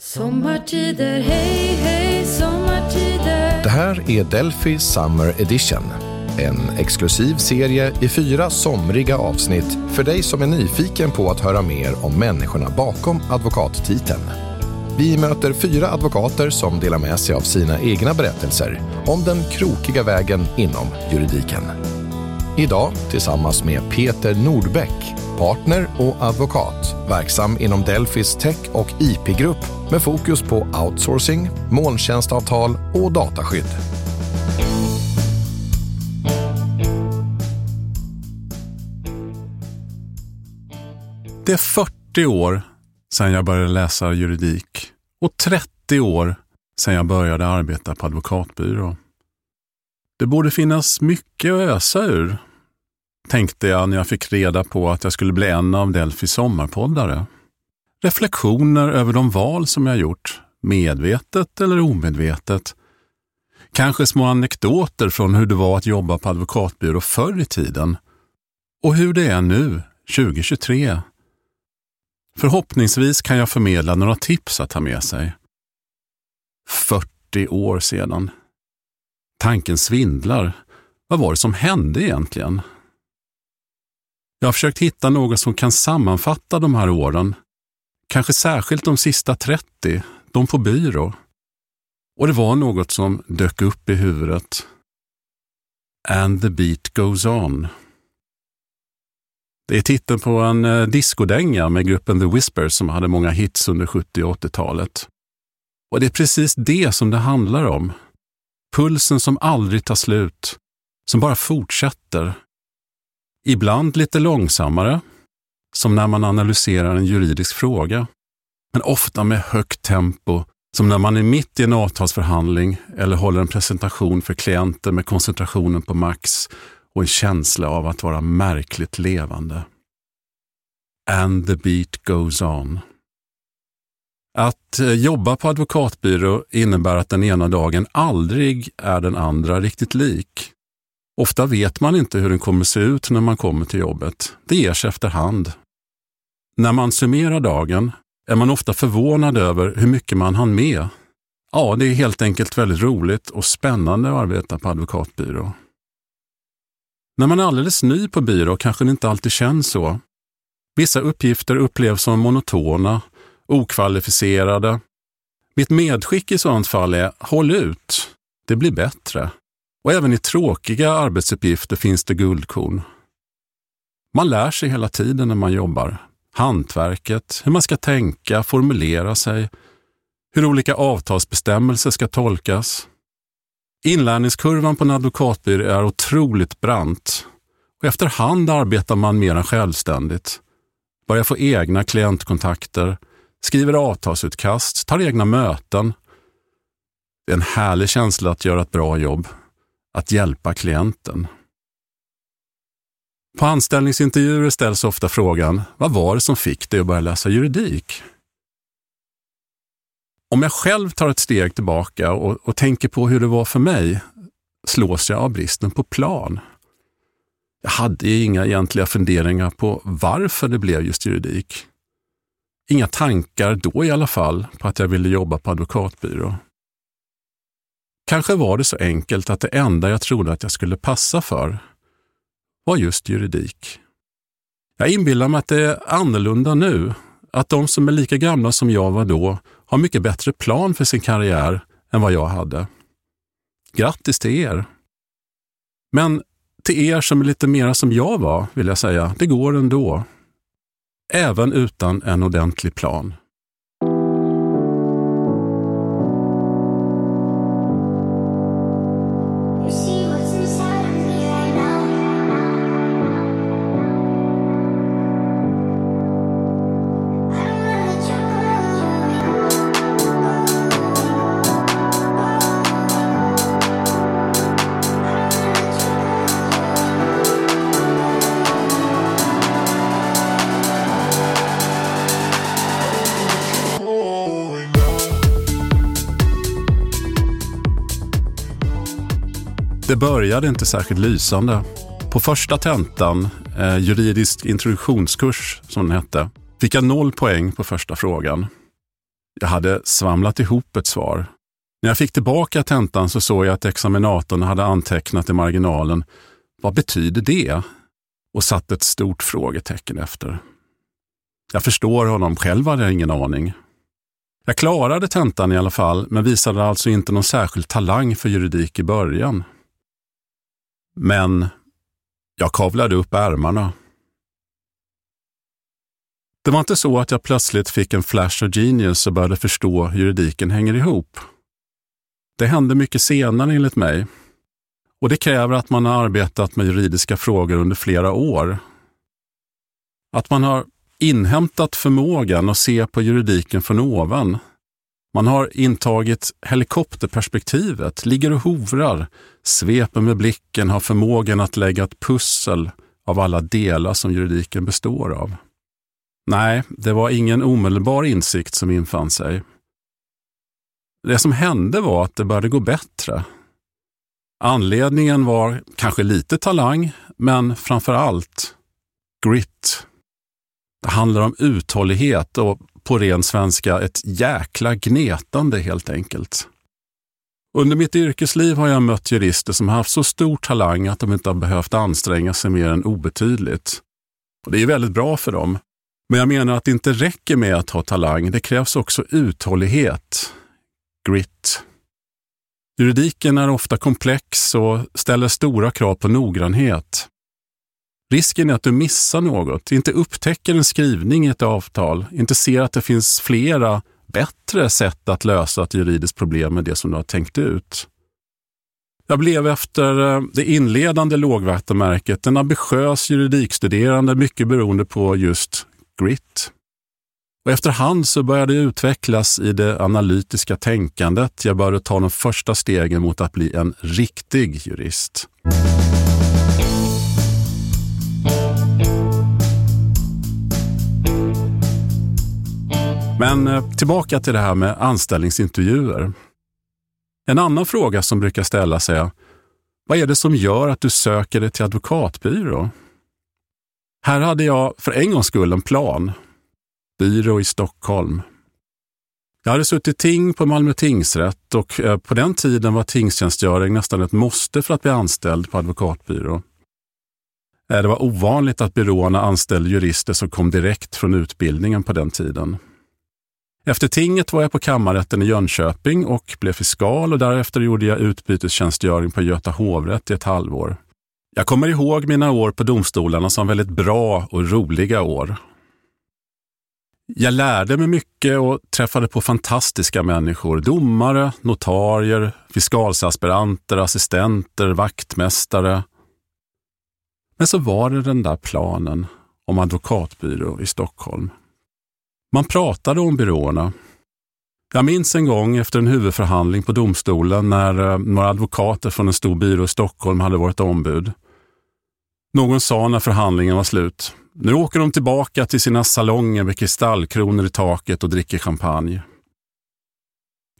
Sommartider, hej, hej, sommartider. Det här är Delphi Summer Edition. En exklusiv serie i fyra somriga avsnitt för dig som är nyfiken på att höra mer om människorna bakom advokattiteln. Vi möter fyra advokater som delar med sig av sina egna berättelser om den krokiga vägen inom juridiken. Idag tillsammans med Peter Nordbäck, partner och advokat, verksam inom Delfis tech och IP-grupp med fokus på outsourcing, molntjänstavtal och dataskydd. Det är 40 år sedan jag började läsa juridik och 30 år sedan jag började arbeta på advokatbyrå. Det borde finnas mycket att ösa ur, tänkte jag när jag fick reda på att jag skulle bli en av Delfis sommarpoddare. Reflektioner över de val som jag gjort, medvetet eller omedvetet. Kanske små anekdoter från hur det var att jobba på advokatbyrå förr i tiden och hur det är nu, 2023. Förhoppningsvis kan jag förmedla några tips att ta med sig. 40 år sedan. Tanken svindlar. Vad var det som hände egentligen? Jag har försökt hitta något som kan sammanfatta de här åren. Kanske särskilt de sista 30, de på byrå. Och det var något som dök upp i huvudet. And the beat goes on. Det är titeln på en diskodänga discodänga med gruppen The Whispers som hade många hits under 70 och 80-talet. Och det är precis det som det handlar om. Pulsen som aldrig tar slut, som bara fortsätter. Ibland lite långsammare, som när man analyserar en juridisk fråga. Men ofta med högt tempo, som när man är mitt i en avtalsförhandling eller håller en presentation för klienter med koncentrationen på max och en känsla av att vara märkligt levande. And the beat goes on. Att eh, jobba på advokatbyrå innebär att den ena dagen aldrig är den andra riktigt lik. Ofta vet man inte hur den kommer se ut när man kommer till jobbet. Det ger sig efterhand. När man summerar dagen är man ofta förvånad över hur mycket man hann med. Ja, det är helt enkelt väldigt roligt och spännande att arbeta på advokatbyrå. När man är alldeles ny på byrå kanske det inte alltid känns så. Vissa uppgifter upplevs som monotona, okvalificerade. Mitt medskick i sådant fall är håll ut, det blir bättre. Och även i tråkiga arbetsuppgifter finns det guldkorn. Man lär sig hela tiden när man jobbar. Hantverket, hur man ska tänka, formulera sig, hur olika avtalsbestämmelser ska tolkas. Inlärningskurvan på en advokatbyrå är otroligt brant och efterhand arbetar man mer självständigt. Börjar få egna klientkontakter, skriver avtalsutkast, tar egna möten. Det är en härlig känsla att göra ett bra jobb, att hjälpa klienten. På anställningsintervjuer ställs ofta frågan, vad var det som fick dig att börja läsa juridik? Om jag själv tar ett steg tillbaka och, och tänker på hur det var för mig, slås jag av bristen på plan. Jag hade inga egentliga funderingar på varför det blev just juridik. Inga tankar då i alla fall på att jag ville jobba på advokatbyrå. Kanske var det så enkelt att det enda jag trodde att jag skulle passa för var just juridik. Jag inbillar mig att det är annorlunda nu, att de som är lika gamla som jag var då har mycket bättre plan för sin karriär än vad jag hade. Grattis till er! Men till er som är lite mera som jag var, vill jag säga, det går ändå. Även utan en ordentlig plan. Började inte särskilt lysande. På första tentan, eh, juridisk introduktionskurs som den hette, fick jag noll poäng på första frågan. Jag hade svamlat ihop ett svar. När jag fick tillbaka tentan så såg jag att examinatorn hade antecknat i marginalen vad betyder det? och satt ett stort frågetecken efter. Jag förstår honom, själv hade jag ingen aning. Jag klarade tentan i alla fall, men visade alltså inte någon särskild talang för juridik i början. Men jag kavlade upp ärmarna. Det var inte så att jag plötsligt fick en flash of genius och började förstå hur juridiken hänger ihop. Det hände mycket senare enligt mig. Och det kräver att man har arbetat med juridiska frågor under flera år. Att man har inhämtat förmågan att se på juridiken från ovan. Man har intagit helikopterperspektivet, ligger och hovrar, sveper med blicken, har förmågan att lägga ett pussel av alla delar som juridiken består av. Nej, det var ingen omedelbar insikt som infann sig. Det som hände var att det började gå bättre. Anledningen var kanske lite talang, men framför allt grit. Det handlar om uthållighet och på ren svenska ett jäkla gnetande helt enkelt. Under mitt yrkesliv har jag mött jurister som haft så stor talang att de inte har behövt anstränga sig mer än obetydligt. Och det är väldigt bra för dem. Men jag menar att det inte räcker med att ha talang. Det krävs också uthållighet, grit. Juridiken är ofta komplex och ställer stora krav på noggrannhet. Risken är att du missar något, inte upptäcker en skrivning i ett avtal, inte ser att det finns flera bättre sätt att lösa ett juridiskt problem än det som du har tänkt ut. Jag blev efter eh, det inledande lågvattenmärket en ambitiös juridikstuderande, mycket beroende på just grit. Och efterhand så började jag utvecklas i det analytiska tänkandet. Jag började ta de första stegen mot att bli en riktig jurist. Men eh, tillbaka till det här med anställningsintervjuer. En annan fråga som brukar ställas är, vad är det som gör att du söker dig till advokatbyrå? Här hade jag för en gångs skull en plan. Byrå i Stockholm. Jag hade suttit ting på Malmö tingsrätt och eh, på den tiden var tingstjänstgöring nästan ett måste för att bli anställd på advokatbyrå. Eh, det var ovanligt att byråerna anställde jurister som kom direkt från utbildningen på den tiden. Efter tinget var jag på kammarrätten i Jönköping och blev fiskal och därefter gjorde jag utbytestjänstgöring på Göta hovrätt i ett halvår. Jag kommer ihåg mina år på domstolarna som väldigt bra och roliga år. Jag lärde mig mycket och träffade på fantastiska människor. Domare, notarier, fiskalsaspiranter, assistenter, vaktmästare. Men så var det den där planen om advokatbyrå i Stockholm. Man pratade om byråerna. Jag minns en gång efter en huvudförhandling på domstolen när eh, några advokater från en stor byrå i Stockholm hade varit ombud. Någon sa när förhandlingen var slut, nu åker de tillbaka till sina salonger med kristallkronor i taket och dricker champagne.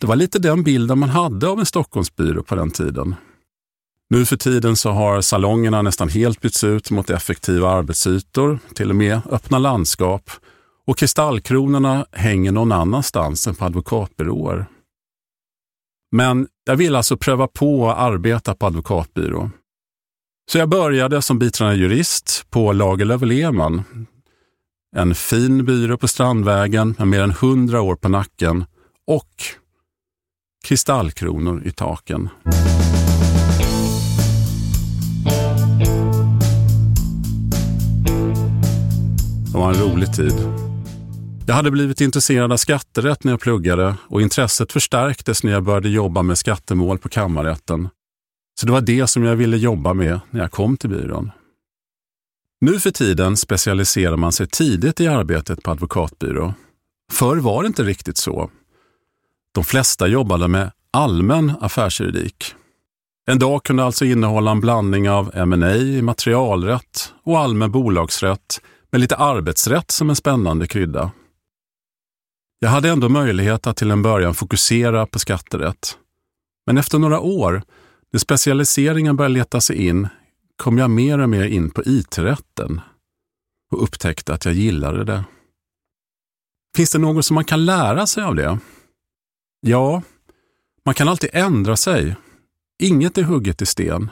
Det var lite den bilden man hade av en Stockholmsbyrå på den tiden. Nu för tiden så har salongerna nästan helt bytts ut mot effektiva arbetsytor, till och med öppna landskap och kristallkronorna hänger någon annanstans än på advokatbyråer. Men jag vill alltså pröva på att arbeta på advokatbyrå. Så jag började som biträdande jurist på Lagerlöf Lehmann. En fin byrå på Strandvägen med mer än hundra år på nacken och kristallkronor i taken. Det var en rolig tid. Jag hade blivit intresserad av skatterätt när jag pluggade och intresset förstärktes när jag började jobba med skattemål på kammarrätten. Så det var det som jag ville jobba med när jag kom till byrån. Nu för tiden specialiserar man sig tidigt i arbetet på advokatbyrå. Förr var det inte riktigt så. De flesta jobbade med allmän affärsjuridik. En dag kunde alltså innehålla en blandning av M&A, materialrätt och allmän bolagsrätt med lite arbetsrätt som en spännande krydda. Jag hade ändå möjlighet att till en början fokusera på skatterätt. Men efter några år när specialiseringen började leta sig in kom jag mer och mer in på IT-rätten och upptäckte att jag gillade det. Finns det något som man kan lära sig av det? Ja, man kan alltid ändra sig. Inget är hugget i sten.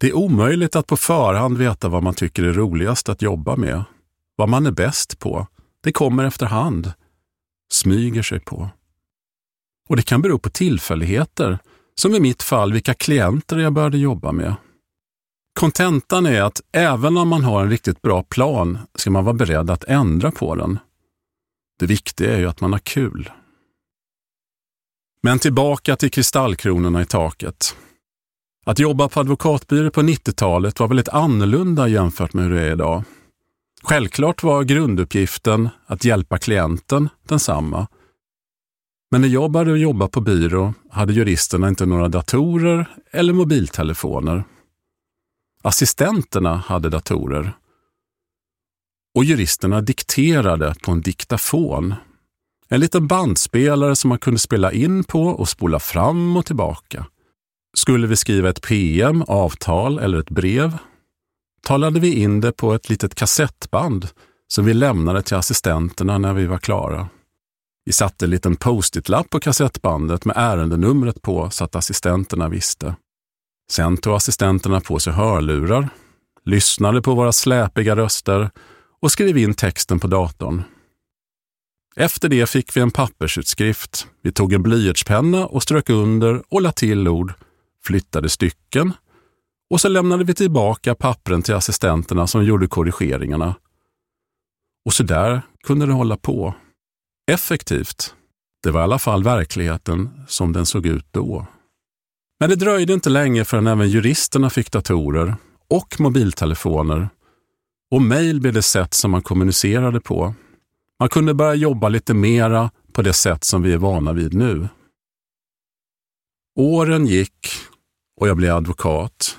Det är omöjligt att på förhand veta vad man tycker är roligast att jobba med. Vad man är bäst på. Det kommer efterhand. Smyger sig på. Och det kan bero på tillfälligheter, som i mitt fall vilka klienter jag började jobba med. Kontentan är att även om man har en riktigt bra plan ska man vara beredd att ändra på den. Det viktiga är ju att man har kul. Men tillbaka till kristallkronorna i taket. Att jobba på advokatbyrå på 90-talet var väldigt annorlunda jämfört med hur det är idag. Självklart var grunduppgiften att hjälpa klienten densamma. Men när jag började jobba på byrå hade juristerna inte några datorer eller mobiltelefoner. Assistenterna hade datorer. Och juristerna dikterade på en diktafon. En liten bandspelare som man kunde spela in på och spola fram och tillbaka. Skulle vi skriva ett PM, avtal eller ett brev talade vi in det på ett litet kassettband som vi lämnade till assistenterna när vi var klara. Vi satte en liten post-it-lapp på kassettbandet med ärendenumret på så att assistenterna visste. Sen tog assistenterna på sig hörlurar, lyssnade på våra släpiga röster och skrev in texten på datorn. Efter det fick vi en pappersutskrift. Vi tog en blyertspenna och strök under och lade till ord, flyttade stycken och så lämnade vi tillbaka pappren till assistenterna som gjorde korrigeringarna. Och så där kunde det hålla på. Effektivt. Det var i alla fall verkligheten som den såg ut då. Men det dröjde inte länge förrän även juristerna fick datorer och mobiltelefoner. Och mejl blev det sätt som man kommunicerade på. Man kunde börja jobba lite mera på det sätt som vi är vana vid nu. Åren gick och jag blev advokat.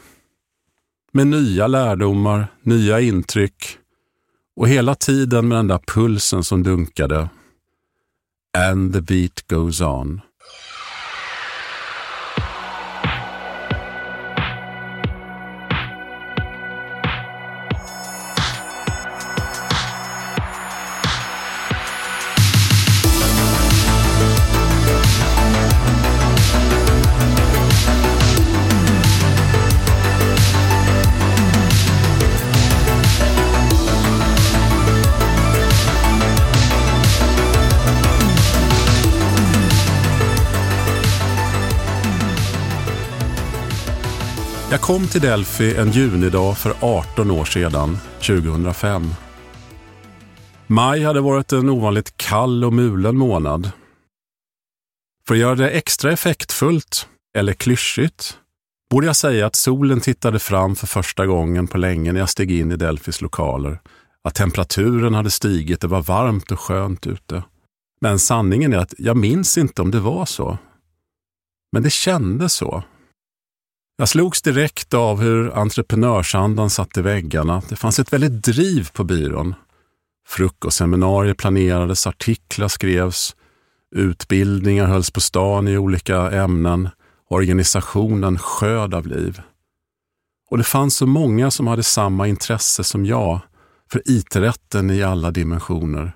Med nya lärdomar, nya intryck och hela tiden med den där pulsen som dunkade. And the beat goes on. Kom till Delphi en junidag för 18 år sedan, 2005. Maj hade varit en ovanligt kall och mulen månad. För att göra det extra effektfullt, eller klyschigt, borde jag säga att solen tittade fram för första gången på länge när jag steg in i Delfis lokaler. Att temperaturen hade stigit, det var varmt och skönt ute. Men sanningen är att jag minns inte om det var så. Men det kändes så. Jag slogs direkt av hur entreprenörsandan satt i väggarna. Det fanns ett väldigt driv på byrån. Frukostseminarier planerades, artiklar skrevs, utbildningar hölls på stan i olika ämnen. Organisationen sköd av liv. Och det fanns så många som hade samma intresse som jag för IT-rätten i alla dimensioner.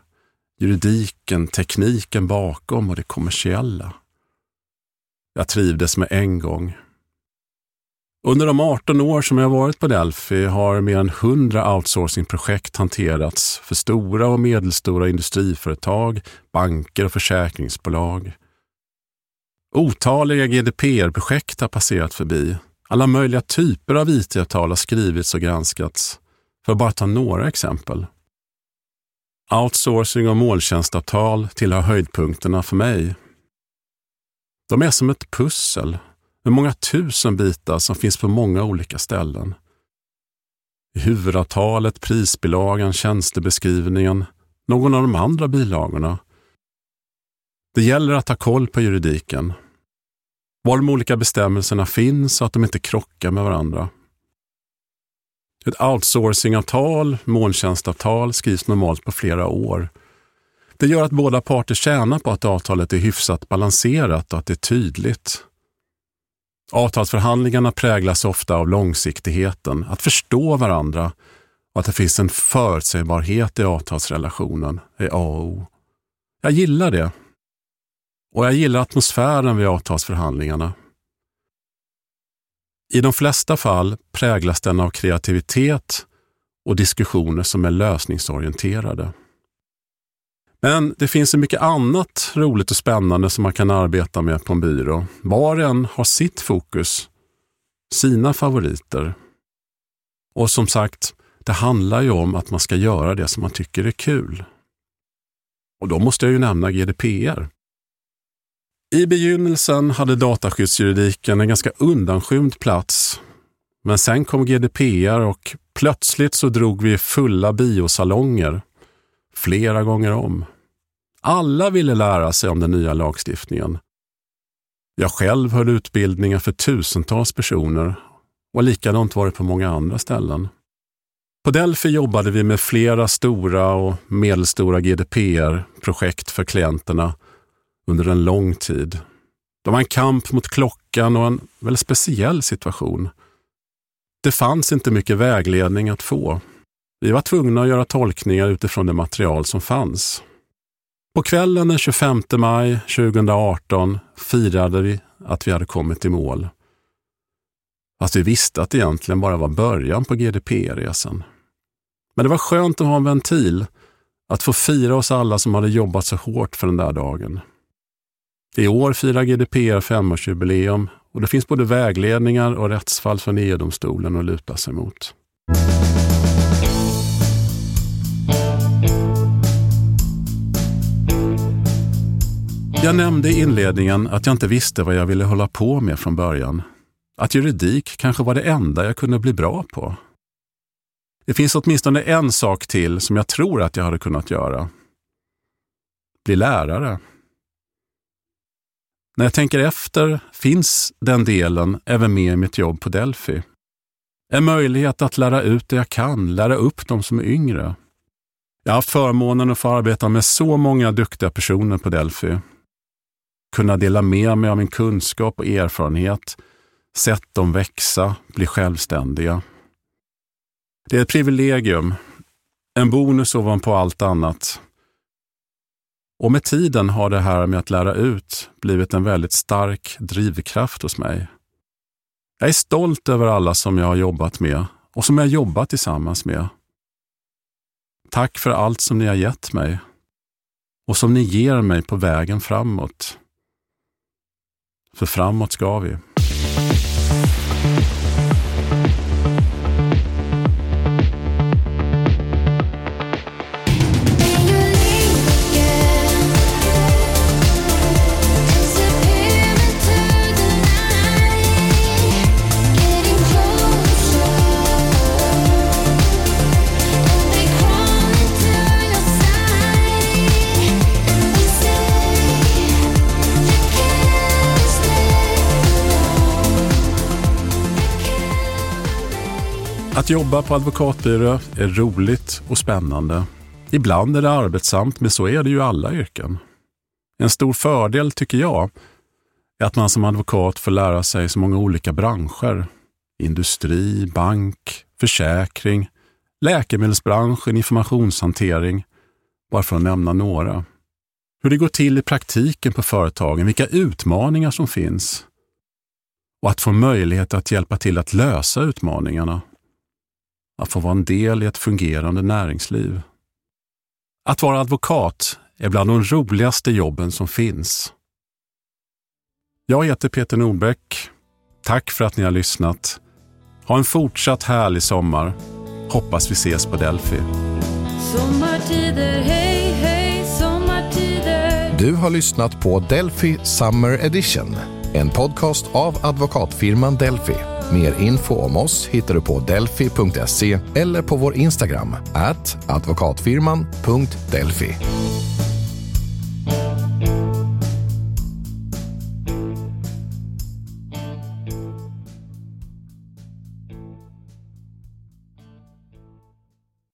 Juridiken, tekniken bakom och det kommersiella. Jag trivdes med en gång. Under de 18 år som jag varit på Delphi har mer än 100 outsourcingprojekt hanterats för stora och medelstora industriföretag, banker och försäkringsbolag. Otaliga GDPR-projekt har passerat förbi. Alla möjliga typer av IT-avtal har skrivits och granskats. För att bara ta några exempel. Outsourcing och måltjänstavtal tillhör höjdpunkterna för mig. De är som ett pussel med många tusen bitar som finns på många olika ställen. I huvudavtalet, prisbilagan, tjänstebeskrivningen, någon av de andra bilagorna. Det gäller att ha koll på juridiken. Var de olika bestämmelserna finns så att de inte krockar med varandra. Ett outsourcingavtal, molntjänstavtal, skrivs normalt på flera år. Det gör att båda parter tjänar på att avtalet är hyfsat balanserat och att det är tydligt. Avtalsförhandlingarna präglas ofta av långsiktigheten, att förstå varandra och att det finns en förutsägbarhet i avtalsrelationen är A och O. Jag gillar det. Och jag gillar atmosfären vid avtalsförhandlingarna. I de flesta fall präglas den av kreativitet och diskussioner som är lösningsorienterade. Men det finns så mycket annat roligt och spännande som man kan arbeta med på en byrå. Var och en har sitt fokus, sina favoriter. Och som sagt, det handlar ju om att man ska göra det som man tycker är kul. Och då måste jag ju nämna GDPR. I begynnelsen hade dataskyddsjuridiken en ganska undanskymd plats. Men sen kom GDPR och plötsligt så drog vi fulla biosalonger flera gånger om. Alla ville lära sig om den nya lagstiftningen. Jag själv höll utbildningar för tusentals personer och likadant var det på många andra ställen. På Delphi jobbade vi med flera stora och medelstora GDPR-projekt för klienterna under en lång tid. Det var en kamp mot klockan och en väldigt speciell situation. Det fanns inte mycket vägledning att få. Vi var tvungna att göra tolkningar utifrån det material som fanns. På kvällen den 25 maj 2018 firade vi att vi hade kommit i mål. Fast vi visste att det egentligen bara var början på GDPR-resan. Men det var skönt att ha en ventil, att få fira oss alla som hade jobbat så hårt för den där dagen. I år firar GDPR femårsjubileum och det finns både vägledningar och rättsfall från EU-domstolen att luta sig mot. Jag nämnde i inledningen att jag inte visste vad jag ville hålla på med från början. Att juridik kanske var det enda jag kunde bli bra på. Det finns åtminstone en sak till som jag tror att jag hade kunnat göra. Bli lärare. När jag tänker efter finns den delen även med i mitt jobb på Delphi. En möjlighet att lära ut det jag kan, lära upp de som är yngre. Jag har haft förmånen att få arbeta med så många duktiga personer på Delphi. Kunna dela med mig av min kunskap och erfarenhet, sett dem växa, bli självständiga. Det är ett privilegium, en bonus ovanpå allt annat. Och med tiden har det här med att lära ut blivit en väldigt stark drivkraft hos mig. Jag är stolt över alla som jag har jobbat med och som jag jobbat tillsammans med. Tack för allt som ni har gett mig och som ni ger mig på vägen framåt. För framåt ska vi. Att jobba på advokatbyrå är roligt och spännande. Ibland är det arbetsamt, men så är det ju i alla yrken. En stor fördel, tycker jag, är att man som advokat får lära sig så många olika branscher. Industri, bank, försäkring, läkemedelsbranschen, informationshantering, bara för att nämna några. Hur det går till i praktiken på företagen, vilka utmaningar som finns och att få möjlighet att hjälpa till att lösa utmaningarna. Att få vara en del i ett fungerande näringsliv. Att vara advokat är bland de roligaste jobben som finns. Jag heter Peter Nordbäck. Tack för att ni har lyssnat. Ha en fortsatt härlig sommar. Hoppas vi ses på Delphi. Sommartider, hej, hej, sommartider. Du har lyssnat på Delphi Summer Edition, en podcast av advokatfirman Delphi. Mer info om oss hittar du på delphi.se eller på vår Instagram, at advokatfirman.delphi.